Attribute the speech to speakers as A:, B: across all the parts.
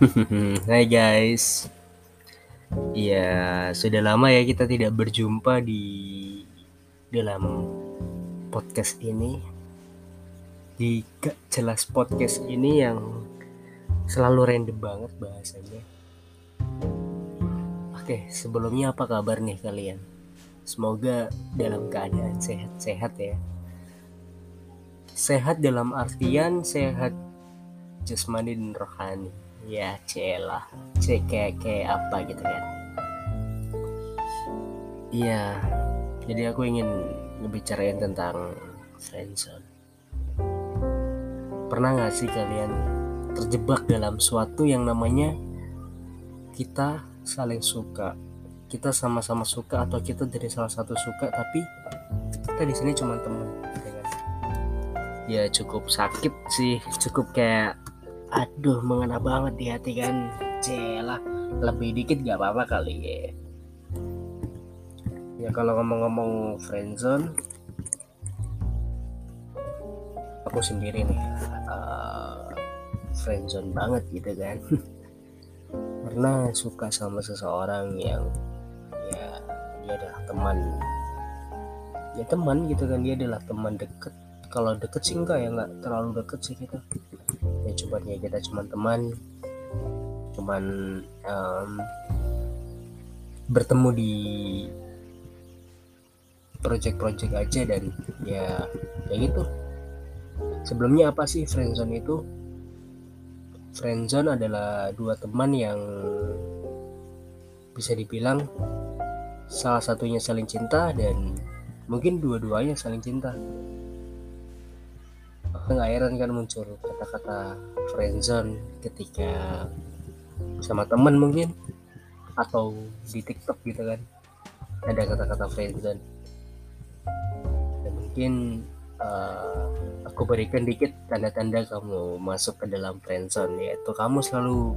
A: Hai guys. Ya, sudah lama ya kita tidak berjumpa di dalam podcast ini. Di gak jelas podcast ini yang selalu random banget bahasanya. Oke, sebelumnya apa kabar nih kalian? Semoga dalam keadaan sehat-sehat ya. Sehat dalam artian sehat jasmani dan rohani ya celah cek kayak kayak apa gitu kan. Iya jadi aku ingin ngebicarain tentang friendzone pernah gak sih kalian terjebak dalam suatu yang namanya kita saling suka? Kita sama-sama suka atau kita dari salah satu suka tapi kita di sini cuma teman kan ya cukup sakit sih. Cukup kayak aduh mengena banget di hati kan. Celah lebih dikit gak apa-apa kali ya. Ya kalau ngomong-ngomong friendzone aku sendiri nih uh, friendzone banget gitu kan. Karena suka sama seseorang yang ya dia adalah teman. Ya teman gitu kan dia adalah teman deket. Kalau deket sih enggak ya enggak terlalu deket sih kita ya cuman ya kita cuman teman cuman um, bertemu di project-project aja dan ya ya gitu. Sebelumnya apa sih friendzone itu? Friendzone adalah dua teman yang bisa dibilang salah satunya saling cinta dan mungkin dua-duanya saling cinta heran kan muncul kata-kata friendzone ketika sama temen mungkin atau di TikTok gitu kan. Ada kata-kata friendzone. Dan mungkin uh, aku berikan dikit tanda-tanda kamu masuk ke dalam friendzone yaitu kamu selalu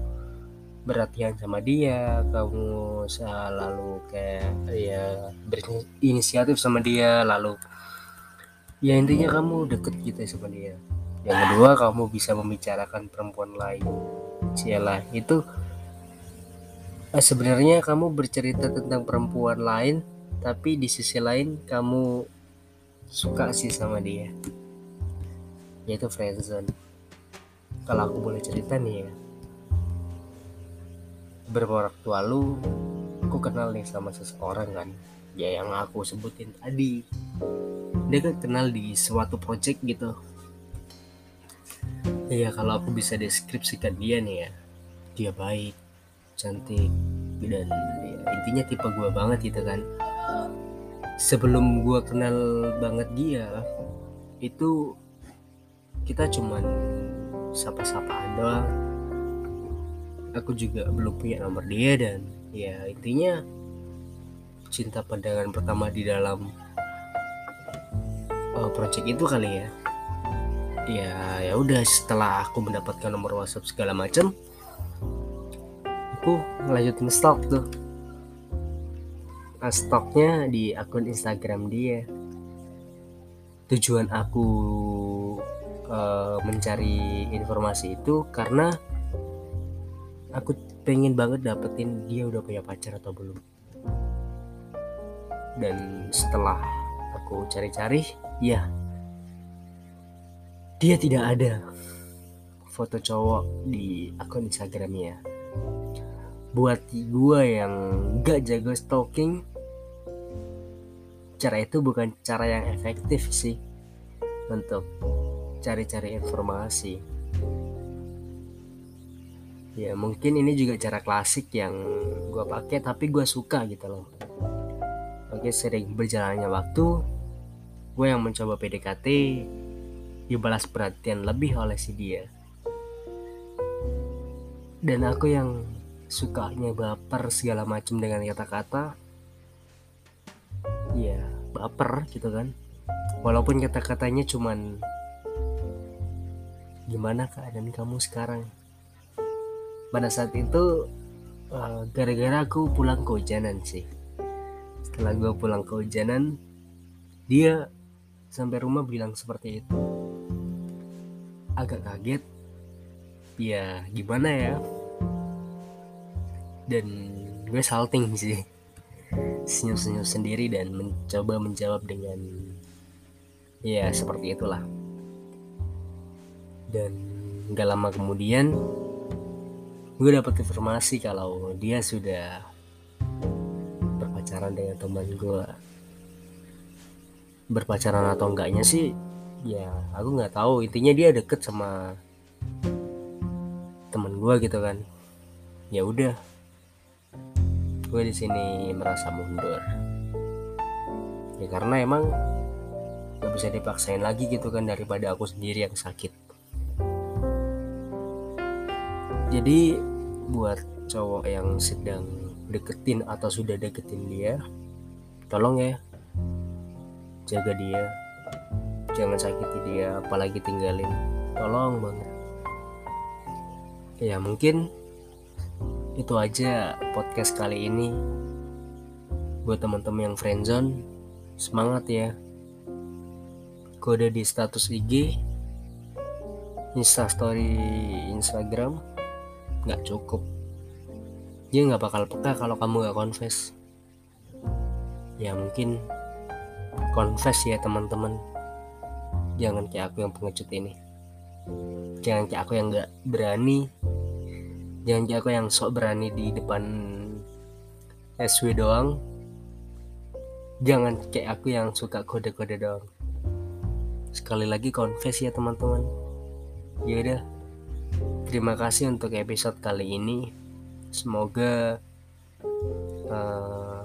A: berhatian sama dia kamu selalu kayak ya berinisiatif sama dia lalu ya intinya kamu deket gitu ya sama dia. Yang kedua kamu bisa membicarakan perempuan lain. Cialah itu eh, sebenarnya kamu bercerita tentang perempuan lain tapi di sisi lain kamu suka sih sama dia. Yaitu friendzone. Kalau aku boleh cerita nih ya. Beberapa waktu lalu aku kenal nih sama seseorang kan ya yang aku sebutin tadi. Dia kan kenal di suatu project gitu. Ya kalau aku bisa deskripsikan dia nih ya. Dia baik cantik dan ya, intinya tipe gue banget gitu kan. Sebelum gue kenal banget dia itu kita cuman sapa-sapaan doang. Aku juga belum punya nomor dia dan ya intinya cinta pandangan pertama di dalam uh, project itu kali ya. Ya ya udah setelah aku mendapatkan nomor WhatsApp segala macam aku ngelanjutin stok tuh. Nah, stoknya di akun Instagram dia. Tujuan aku uh, mencari informasi itu karena aku pengen banget dapetin dia udah punya pacar atau belum dan setelah aku cari-cari ya dia tidak ada foto cowok di akun Instagramnya buat gue yang gak jago stalking cara itu bukan cara yang efektif sih untuk cari-cari informasi. Ya mungkin ini juga cara klasik yang gue pakai tapi gue suka gitu loh oke sering berjalannya waktu gue yang mencoba PDKT dibalas perhatian lebih oleh si dia. Dan aku yang sukanya baper segala macam dengan kata-kata ya baper gitu kan. Walaupun kata-katanya cuman gimana keadaan kamu sekarang? Pada saat itu eh, gara-gara aku pulang ke hujanan sih setelah gue pulang ke hujanan dia sampai rumah bilang seperti itu. Agak kaget ya gimana ya? Dan gue salting sih. Senyum-senyum sendiri dan mencoba menjawab dengan ya seperti itulah. Dan gak lama kemudian gue dapat informasi kalau dia sudah berpacaran dengan teman gue berpacaran atau enggaknya sih ya aku nggak tahu. Intinya dia deket sama teman gue gitu kan. Ya udah gue di sini merasa mundur. Ya karena emang gak bisa dipaksain lagi gitu kan daripada aku sendiri yang sakit. Jadi buat cowok yang sedang deketin atau sudah deketin dia tolong ya jaga dia. Jangan sakiti dia apalagi tinggalin. Tolong banget. Ya mungkin itu aja podcast kali ini. Buat teman-teman yang friendzone semangat ya. Kode di status IG Insta story Instagram nggak cukup dia nggak bakal peka kalau kamu nggak confess. Ya mungkin confess ya teman-teman. Jangan kayak aku yang pengecut ini. Jangan kayak aku yang nggak berani. Jangan kayak aku yang sok berani di depan SW doang. Jangan kayak aku yang suka kode-kode doang. Sekali lagi confess ya teman-teman. Ya udah. Terima kasih untuk episode kali ini semoga uh,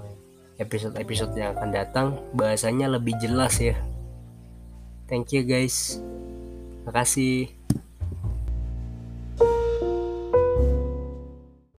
A: episode-episode yang akan datang bahasanya lebih jelas ya. Thank you guys. Makasih